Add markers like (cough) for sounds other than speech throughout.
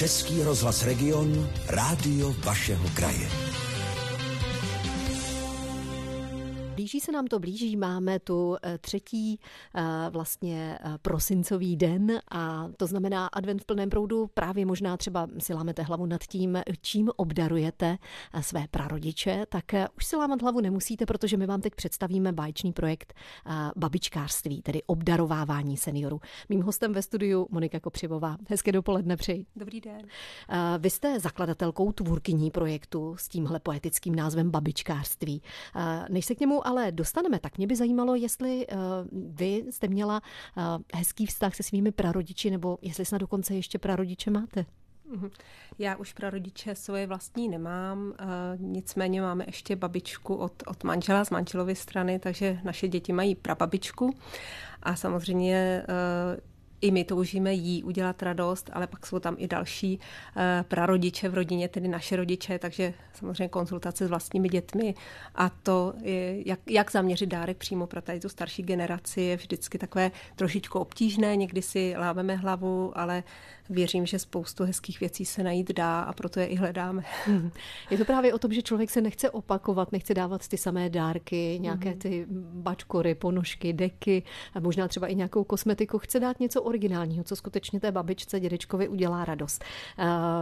Český rozhlas Region, rádio vašeho kraje. Blíží se nám to, blíží. Máme tu eh, třetí eh, vlastně eh, prosincový den a to znamená advent v plném proudu. Právě možná třeba si lámete hlavu nad tím, čím obdarujete své prarodiče, tak už si lámat hlavu nemusíte, protože my vám teď představíme báječný projekt babičkářství, tedy obdarovávání seniorů. Mým hostem ve studiu Monika Kopřivová. Hezké dopoledne přeji. Dobrý den. Vy jste zakladatelkou, tvůrkyní projektu s tímhle poetickým názvem babičkářství. Než se k němu ale dostaneme, tak mě by zajímalo, jestli uh, vy jste měla uh, hezký vztah se svými prarodiči, nebo jestli snad dokonce ještě prarodiče máte. Mhm. Já už prarodiče svoje vlastní nemám, uh, nicméně máme ještě babičku od, od manžela z manželovy strany, takže naše děti mají prababičku a samozřejmě i my toužíme jí udělat radost, ale pak jsou tam i další uh, prarodiče v rodině, tedy naše rodiče, takže samozřejmě konzultace s vlastními dětmi. A to, je, jak, jak zaměřit dárek přímo pro tady tu starší generaci, je vždycky takové trošičku obtížné, někdy si lámeme hlavu, ale věřím, že spoustu hezkých věcí se najít dá a proto je i hledáme. Je to právě o tom, že člověk se nechce opakovat, nechce dávat ty samé dárky, nějaké mhm. ty bačkory, ponožky, deky, a možná třeba i nějakou kosmetiku. Chce dát něco originálního, co skutečně té babičce, dědečkovi udělá radost.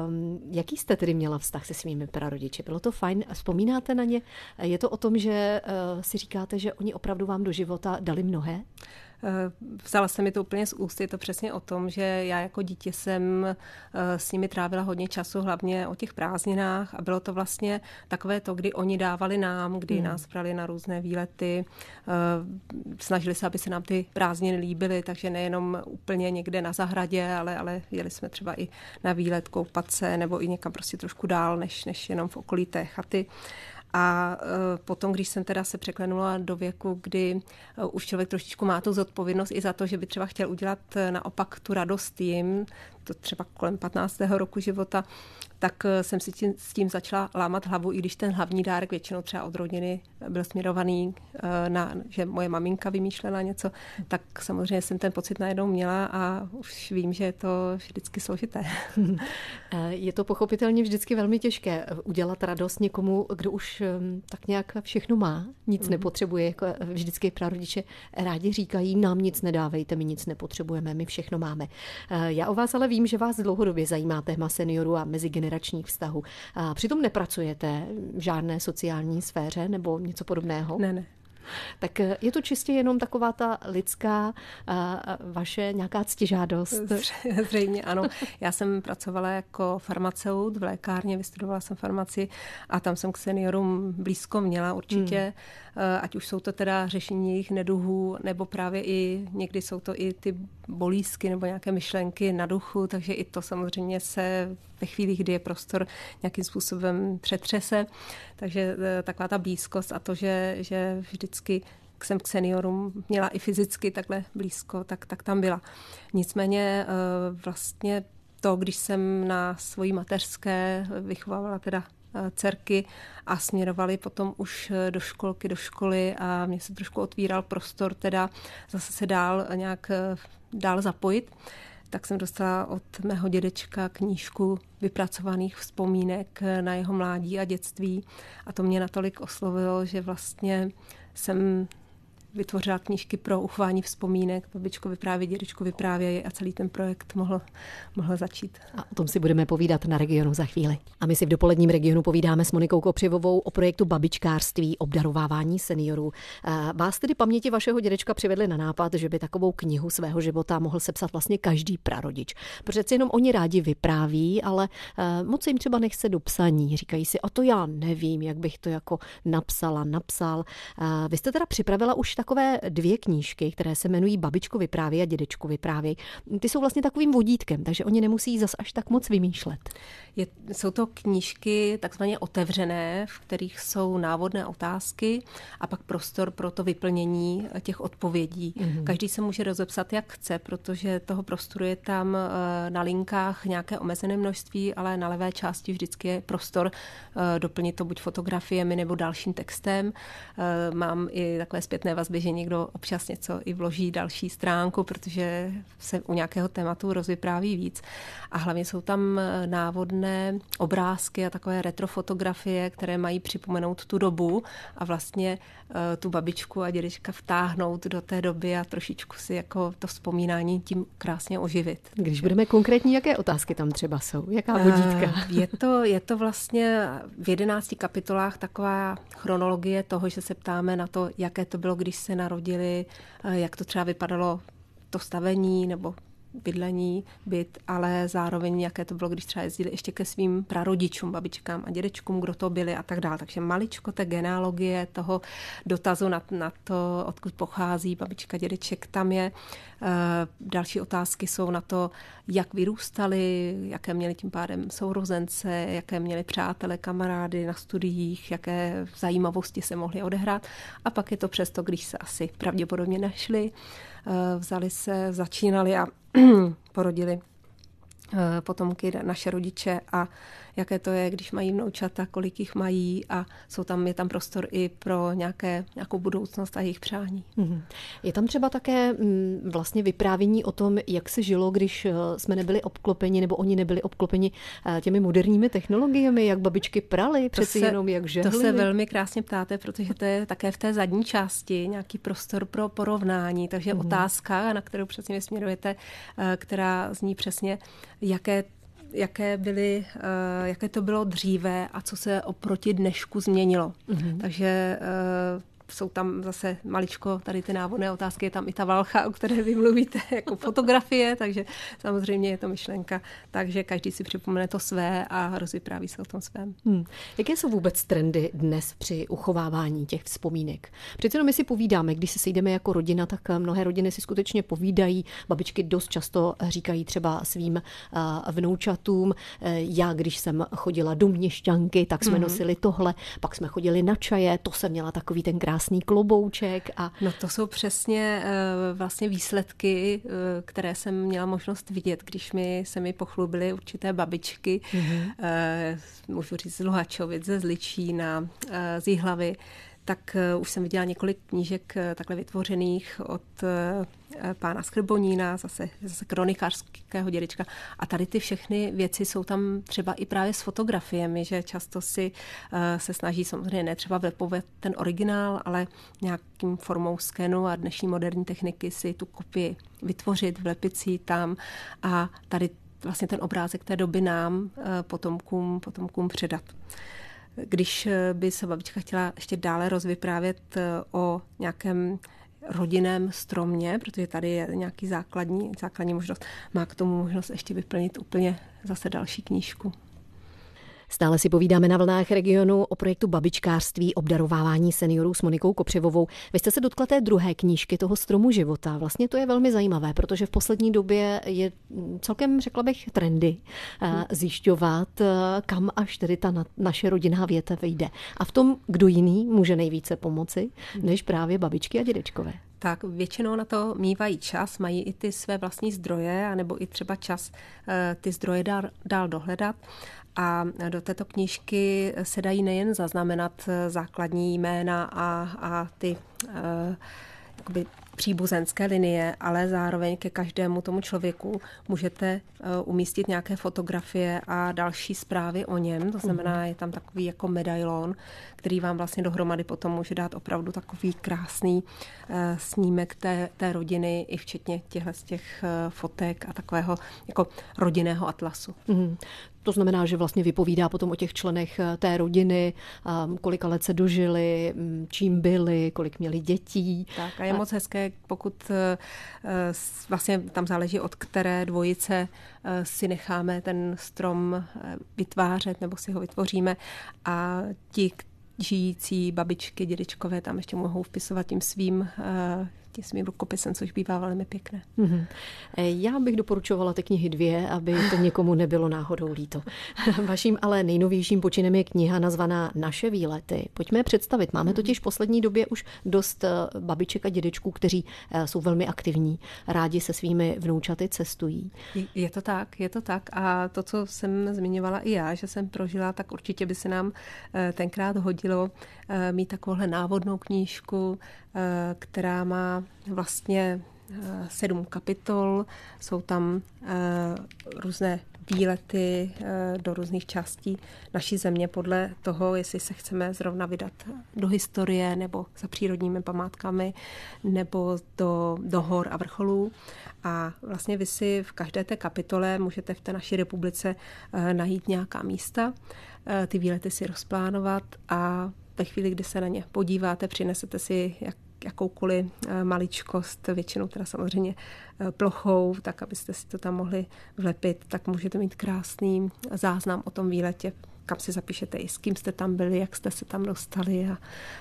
Um, jaký jste tedy měla vztah se svými prarodiči? Bylo to fajn? Vzpomínáte na ně? Je to o tom, že uh, si říkáte, že oni opravdu vám do života dali mnohé? Eh, vzala se mi to úplně z úst, je to přesně o tom, že já jako dítě jsem eh, s nimi trávila hodně času, hlavně o těch prázdninách a bylo to vlastně takové to, kdy oni dávali nám, kdy hmm. nás brali na různé výlety, eh, snažili se, aby se nám ty prázdniny líbily, takže nejenom úplně někde na zahradě, ale, ale jeli jsme třeba i na výlet koupat se nebo i někam prostě trošku dál, než, než jenom v okolí té chaty. A e, potom, když jsem teda se překlenula do věku, kdy e, už člověk trošičku má tu zodpovědnost i za to, že by třeba chtěl udělat e, naopak tu radost jim, to třeba kolem 15. roku života, tak eh, jsem si tím, s tím začala lámat hlavu, i když ten hlavní dárek většinou třeba od rodiny byl směrovaný eh, na, že moje maminka vymýšlela něco, tak samozřejmě jsem ten pocit najednou měla a už vím, že je to vždycky složité. (laughs) Eh, je to pochopitelně vždycky velmi těžké udělat radost někomu, kdo už tak nějak všechno má, nic mm. nepotřebuje, jako vždycky prarodiče rádi říkají, nám nic nedávejte, my nic nepotřebujeme, my všechno máme. Já o vás ale vím, že vás dlouhodobě zajímá téma seniorů a mezigenerační generačních vztahů. A přitom nepracujete v žádné sociální sféře nebo něco podobného? Ne, ne. Tak eh, je to čistě jenom taková ta lidská vaše nějaká ctižádost? Zřejmě ano. Já jsem pracovala jako farmaceut v lékárně, vystudovala jsem farmaci a tam jsem k seniorům blízko měla určitě, hmm. Eh, ať už jsou to teda řešení jejich neduhů, nebo právě i někdy jsou to i ty bolízky nebo nějaké myšlenky na duchu, takže i to samozřejmě se ve chvíli, kdy je prostor nějakým způsobem přetřese. Takže eh, taková ta blízkost a to, že, že vždycky jsem k seniorům měla i fyzicky takhle blízko, tak, tak tam byla. Nicméně eh, vlastně to, když jsem na svojí mateřské vychovávala teda eh, dcerky a směrovali potom už do školky, do školy a mě se trošku otvíral prostor teda zase se dál nějak dál zapojit, tak jsem dostala od mého dědečka knížku vypracovaných vzpomínek na jeho mládí a dětství a to mě natolik oslovilo, že vlastně jsem vytvořila knížky pro uchování vzpomínek, babičko vyprávět, dědečko vyprávějí a celý ten projekt mohl, mohl začít. A o tom si budeme povídat na regionu za chvíli. A my si v dopoledním regionu povídáme s Monikou Kopřivovou o projektu babičkářství, obdarovávání seniorů. Vás tedy paměti vašeho dědečka přivedli na nápad, že by takovou knihu svého života mohl sepsat vlastně každý prarodič. Přece jenom oni rádi vypráví, ale eh, moc jim třeba nechce do psaní. Říkají si, a to já nevím, jak bych to jako napsala, napsal. Vy jste teda připravila už takové dvě knížky, které se jmenují Babičko vypráví a Dědečko vypráví. Ty jsou vlastně takovým vodítkem, takže oni nemusí zas až tak moc vymýšlet. Je, jsou to knížky takzvaně otevřené, v kterých jsou návodné otázky a pak prostor pro to vyplnění těch odpovědí. Mm-hmm. Každý se může rozepsat, jak chce, protože toho prostoru je tam eh, na linkách nějaké omezené množství, ale na levé části vždycky je prostor eh, doplnit to buď fotografiemi nebo dalším textem. Eh, mám i takové zpětné vazby vazby, že někdo občas něco i vloží další stránku, protože se u nějakého tématu rozvypráví víc. A hlavně jsou tam návodné obrázky a takové retrofotografie, které mají připomenout tu dobu a vlastně tu babičku a dědečka vtáhnout do té doby a trošičku si jako to vzpomínání tím krásně oživit. Když budeme konkrétní, jaké otázky tam třeba jsou? Jaká vodítka? Je to, je to vlastně v jedenácti kapitolách taková chronologie toho, že se ptáme na to, jaké to bylo, když se narodili, jak to třeba vypadalo to stavení nebo bydlení, byt, ale zároveň jaké to bylo, když třeba jezdili ještě ke svým prarodičům, babičkám a dědečkům, kdo to byli a tak dále. Takže maličko té genealogie toho dotazu na, na to, odkud pochází babička, dědeček, tam je. Eh, další otázky jsou na to, jak vyrůstali, jaké měli tím pádem sourozence, jaké měli přátele, kamarády na studiích, jaké zajímavosti se mohly odehrát. A pak je to přesto, když se asi pravděpodobně nešli, eh, vzali se, začínali a porodili eh, potomky naše rodiče a jaké to je, když mají vnoučata, kolik jich mají a jsou tam, je tam prostor i pro nějaké, nějakou budoucnost a jejich přání. Mhm. Je tam třeba také mm, vlastně vyprávění o tom, jak se žilo, když eh, jsme nebyli obklopeni, nebo oni nebyli obklopeni eh, těmi moderními technologiemi, jak babičky praly, přeci se, jenom jak žehli. To se velmi krásně ptáte, protože to je také v té zadní části nějaký prostor pro porovnání, takže mm. otázka, na kterou přesně směrujete, eh, která zní přesně, jaké jaké, byly, eh, jaké to bylo dříve a co se oproti dnešku změnilo. Mm-hmm. Takže eh, jsou tam zase maličko tady ty návodné otázky, je tam i ta valcha, o které vy mluvíte, (laughs) jako fotografie, takže samozřejmě je to myšlenka, takže každý si připomene to své a rozvypráví se o tom svém. Hmm. Jaké jsou vůbec trendy dnes při uchovávání těch vzpomínek? Přece jenom my si povídáme, když se sejdeme jako rodina, tak mnohé rodiny si skutečně povídají. Babičky dost často říkají třeba svým uh, vnoučatům, já když jsem chodila do měšťanky, tak jsme hmm. nosili tohle, pak jsme chodili na čaje, to jsem měla takový ten krásný krásný klobouček. A... No to jsou přesně uh, vlastně výsledky, uh, které jsem měla možnost vidět, když mi se mi pochlubily určité babičky, mm-hmm. můžu říct z Luhačovic, ze Zličína, z Jihlavy, tak uh, už jsem viděla několik knížek uh, takhle vytvořených od uh, pána Skrbonína, zase, zase kronikářského dědečka. A tady ty všechny věci jsou tam třeba i právě s fotografiemi, že často si se snaží samozřejmě ne třeba webovat ten originál, ale nějakým formou skenu a dnešní moderní techniky si tu kopii vytvořit, vlepit si tam a tady vlastně ten obrázek té doby nám, potomkům, potomkům předat. Když by se babička chtěla ještě dále rozvyprávět o nějakém rodinném stromě, protože tady je nějaký základní, základní možnost, má k tomu možnost ještě vyplnit úplně zase další knížku. Stále si povídáme na vlnách regionu o projektu babičkářství, obdarovávání seniorů s Monikou Kopřivovou. Vy jste se dotkla té druhé knížky toho stromu života. Vlastně to je velmi zajímavé, protože v poslední době je celkem, řekla bych, trendy eh, zjišťovat, eh, kam až tedy ta naše rodinná větev vyjde. A v tom, kdo jiný může nejvíce pomoci, než právě babičky a dědečkové tak většinou na to mývají čas, mají i ty své vlastní zdroje, anebo i třeba čas eh, ty zdroje dál, dál dohledat. A do této knížky se dají nejen zaznamenat základní jména a, a ty uh, jakoby příbuzenské linie, ale zároveň ke každému tomu člověku můžete eh, umístit nějaké fotografie a další zprávy o něm. To znamená, mhm. je tam takový jako medailon, který vám vlastně dohromady potom může dát opravdu takový krásný eh, snímek té, té rodiny, i včetně těchto z těch eh, fotek a takového jako rodinného atlasu. Mm. To znamená, že vlastně vypovídá potom o těch členech té rodiny, kolika let se dožili, mm, čím byli, kolik měli dětí. Tak a je a... moc hezké, pokud eh, eh, vlastně tam záleží, od které dvojice eh, si necháme ten strom vytvářet nebo si ho vytvoříme a ti, žijící babičky, dědečkové tam ještě mohou vpisovat tím svým tím svým rukopisem, což bývá velmi pěkné. Mm-hmm. Já bych doporučovala ty knihy dvě, aby to někomu nebylo náhodou líto. (laughs) Vaším ale nejnovějším počinem je kniha nazvaná Naše výlety. Pojďme je představit. Máme totiž v poslední době už dost eh, babiček a dědečků, kteří eh, jsou velmi aktivní, rádi se svými vnoučaty cestují. Je to tak, je to tak. A to, co jsem zmiňovala i já, že jsem prožila, tak určitě by se nám tenkrát hodilo mít takovouhle návodnou knížku, která má vlastně sedm kapitol, jsou tam různé výlety do různých částí naší země podle toho, jestli se chceme zrovna vydat do historie nebo za přírodními památkami nebo do, do hor a vrcholů. A vlastně vy si v každé té kapitole můžete v té naší republice najít nějaká místa, ty výlety si rozplánovat a ve chvíli, kdy se na ně podíváte, přinesete si jak jakoukoliv eh, maličkost, většinou teda samozřejmě eh, plochou, tak abyste si to tam mohli vlepit, tak můžete mít krásný záznam o tom výletě kam si zapíšete i s kým jste tam byli, jak jste se tam dostali a,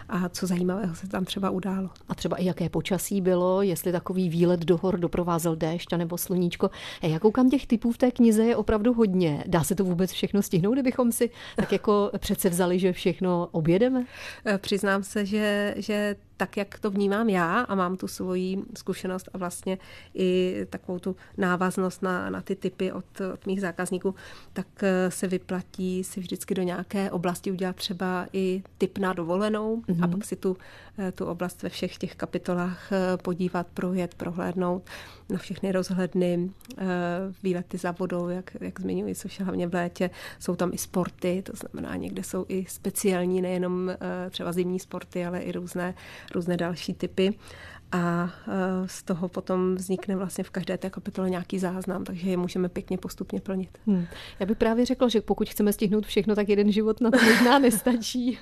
a co zajímavého se tam třeba událo. A třeba i jaké počasí bylo, jestli takový výlet do hor doprovázel déšť nebo sluníčko. A já koukám těch typů v té knize je opravdu hodně. Dá se to vůbec všechno stihnout, kdybychom si tak jako přece vzali, že všechno objedeme? Eh, přiznám se, že, že tak, jak to vnímám já a mám tu svoji zkušenost a vlastně i takovou tu návaznost na, na ty typy od, od mých zákazníků, tak eh, se vyplatí si vždycky do nějaké oblasti udělat třeba i typ na dovolenou mm-hmm. a mhm. pak si tu, eh, tu oblast ve všech těch kapitolách eh, podívat, projet, prohlédnout na všechny rozhledny, výlety za vodou, jak, jak zmiňuji, což je hlavně v létě. Jsou tam i sporty, to znamená někde jsou i speciální, nejenom třeba zimní sporty, ale i různé různé další typy a e, z toho potom vznikne vlastně v každé té kapitole nějaký záznam, takže je můžeme pěkně postupně plnit. Hmm. Já bych právě řekla, že pokud chceme stihnout všechno, tak jeden život na to možná (laughs) nestačí,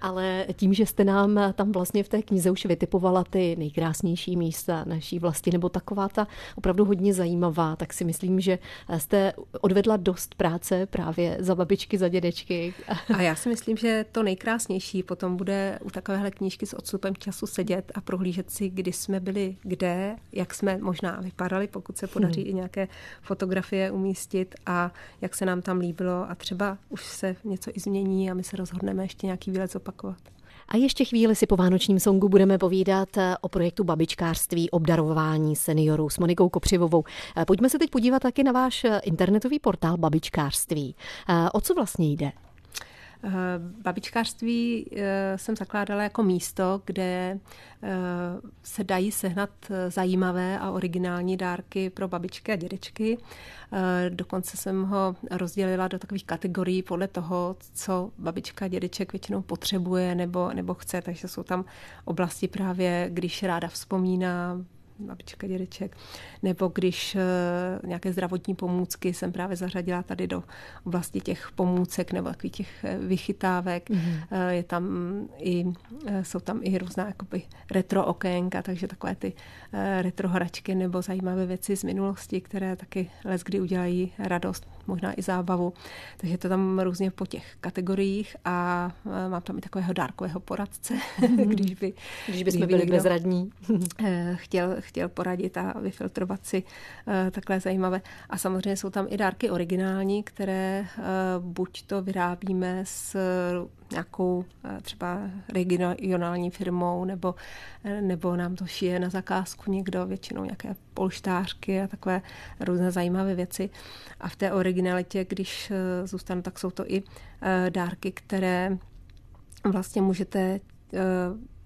ale tím, že jste nám tam vlastně v té knize už vytipovala ty nejkrásnější místa naší vlasti, nebo taková ta opravdu hodně zajímavá, tak si myslím, že jste odvedla dost práce právě za babičky, za dědečky. (laughs) A já si myslím, že to nejkrásnější potom bude u takovéhle knížky s odstupem času sedět a prohlížet si, kdy jsme byli kde, jak jsme možná vypadali, pokud se podaří hmm. i nějaké fotografie umístit a jak se nám tam líbilo a třeba už se něco i změní a my se rozhodneme ještě nějaký výlet zopakovat. A ještě chvíli si po vánočním songu budeme povídat eh, o projektu babičkářství, obdarování seniorů s Monikou Kopřivovou. Eh, pojďme se teď podívat taky na váš eh, internetový portál babičkářství. O co vlastně jde? Eh, babičkářství eh, jsem zakládala jako místo, kde eh, se dají sehnat zajímavé a originální dárky pro babičky a dědečky. Dokonce jsem ho rozdělila do takových kategorií podle toho, co babička a dědeček většinou potřebuje nebo, nebo chce. Takže jsou tam oblasti právě, když ráda vzpomíná, babička, dědeček, nebo když uh, nějaké zdravotní pomůcky jsem právě zařadila tady do oblasti těch pomůcek nebo takových těch eh, vychytávek. Mm-hmm. Je tam i, jsou tam i různá jakoby retro okénka, takže takové ty retro hračky nebo zajímavé věci z minulosti, které taky les kdy udělají radost, možná i zábavu. Takže to tam různě po těch kategoriích a uh, mám tam i takového dárkového poradce, mm-hmm. (laughs) když by... Když by jsme byli bezradní. (laughs) chtěl, chtěl poradit a vyfiltrovat si eh, takhle zajímavé. A samozřejmě jsou tam i dárky originální, které buď to vyrábíme s nějakou třeba regionální firmou, nebo, nebo nám to šije na zakázku někdo, většinou nějaké polštářky a takové různé zajímavé věci. A v té originalitě, když zůstanu, tak jsou to i dárky, které vlastně můžete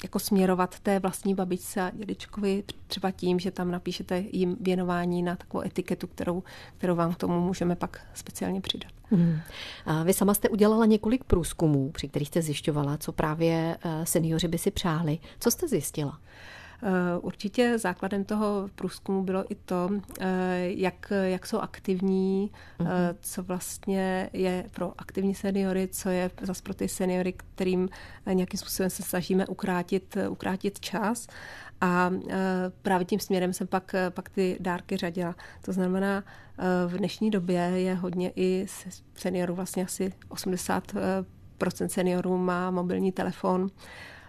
jako směrovat té vlastní babičce a dědečkovi třeba tím, že tam napíšete jim věnování na takovou etiketu, kterou, kterou vám k tomu můžeme pak speciálně přidat. Hmm. A vy sama jste udělala několik průzkumů, při kterých jste zjišťovala, co právě eh, seniori by si přáli. Co jste zjistila? Eh, určitě základem toho průzkumu bylo i to, eh, jak, jak jsou aktivní, mm-hmm. co vlastně je pro aktivní seniory, co je zase pro ty seniory, kterým nějakým způsobem se snažíme ukrátit, ukrátit čas. A právě tím směrem jsem pak, pak ty dárky řadila. To znamená, v dnešní době je hodně i seniorů, vlastně asi 80% seniorů má mobilní telefon. Eh,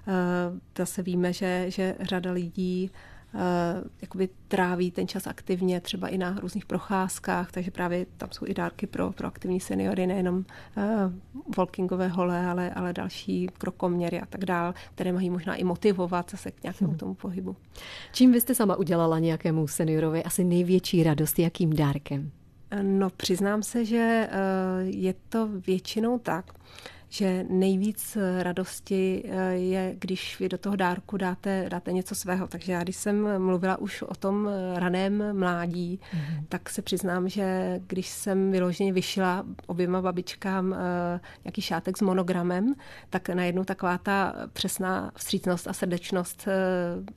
zase víme, že, že řada lidí uh, jakoby tráví ten čas aktivně, třeba i na různých procházkách, takže právě tam jsou i dárky pro, pro aktivní seniory, nejenom uh, walkingové hole, ale, ale další krokoměry a tak dál, které mají možná i motivovat zase k nějakému hmm. tomu pohybu. Čím vy jste sama udělala nějakému seniorovi asi největší radost, jakým dárkem? No, přiznám se, že je to většinou tak, že nejvíc radosti je, když vy do toho dárku dáte, dáte něco svého. Takže já, když jsem mluvila už o tom raném mládí, mm-hmm. tak se přiznám, že když jsem vyloženě vyšla oběma babičkám nějaký šátek s monogramem, tak najednou taková ta přesná vstřícnost a srdečnost,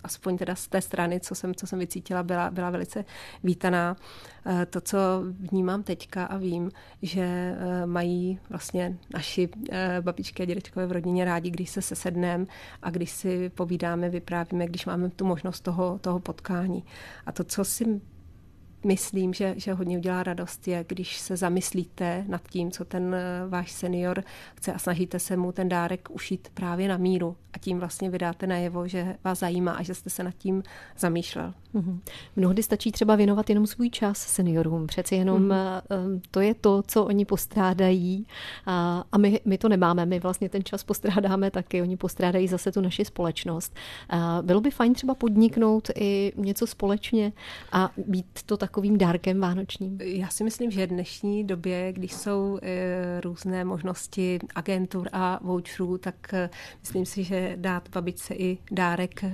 aspoň teda z té strany, co jsem, co jsem vycítila, byla, byla velice vítaná. Eh, to, co vnímám teďka a vím, že eh, mají vlastně naši eh, babičky a dědečkové v rodině rádi, když se sesedneme a když si povídáme, vyprávíme, když máme tu možnost toho, toho potkání. A to, co si myslím, že, že hodně udělá radost, je, když se zamyslíte nad tím, co ten váš senior chce a snažíte se mu ten dárek ušít právě na míru a tím vlastně vydáte najevo, že vás zajímá a že jste se nad tím zamýšlel. Mm-hmm. Mnohdy stačí třeba věnovat jenom svůj čas seniorům. Přeci jenom mm-hmm. to je to, co oni postrádají a, a my, my to nemáme. My vlastně ten čas postrádáme taky. Oni postrádají zase tu naši společnost. A bylo by fajn třeba podniknout i něco společně a být to takovým dárkem vánočním. Já si myslím, že v dnešní době, když jsou e, různé možnosti agentur a voucherů, tak e, myslím si, že dát babičce i dárek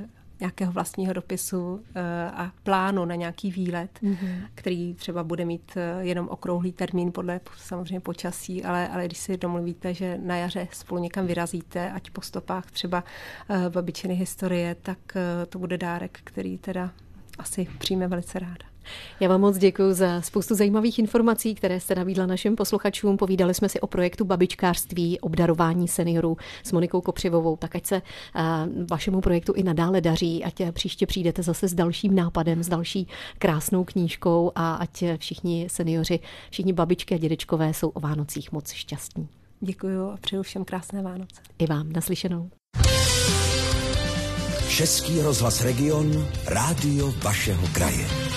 nějakého vlastního dopisu eh, a plánu na nějaký výlet, mm-hmm. který třeba bude mít jenom okrouhlý termín podle samozřejmě počasí, ale, ale když si domluvíte, že na jaře spolu někam vyrazíte, ať po stopách třeba babičiny historie, tak to bude dárek, který teda asi přijme velice ráda. Já vám moc děkuji za spoustu zajímavých informací, které jste nabídla našim posluchačům. Povídali jsme si o projektu babičkářství, obdarování seniorů s Monikou Kopřivovou. Tak ať se vašemu projektu i nadále daří, ať příště přijdete zase s dalším nápadem, s další krásnou knížkou a ať všichni seniori, všichni babičky a dědečkové jsou o Vánocích moc šťastní. Děkuji a přeju všem krásné Vánoce. I vám naslyšenou. Český rozhlas Region, rádio vašeho kraje.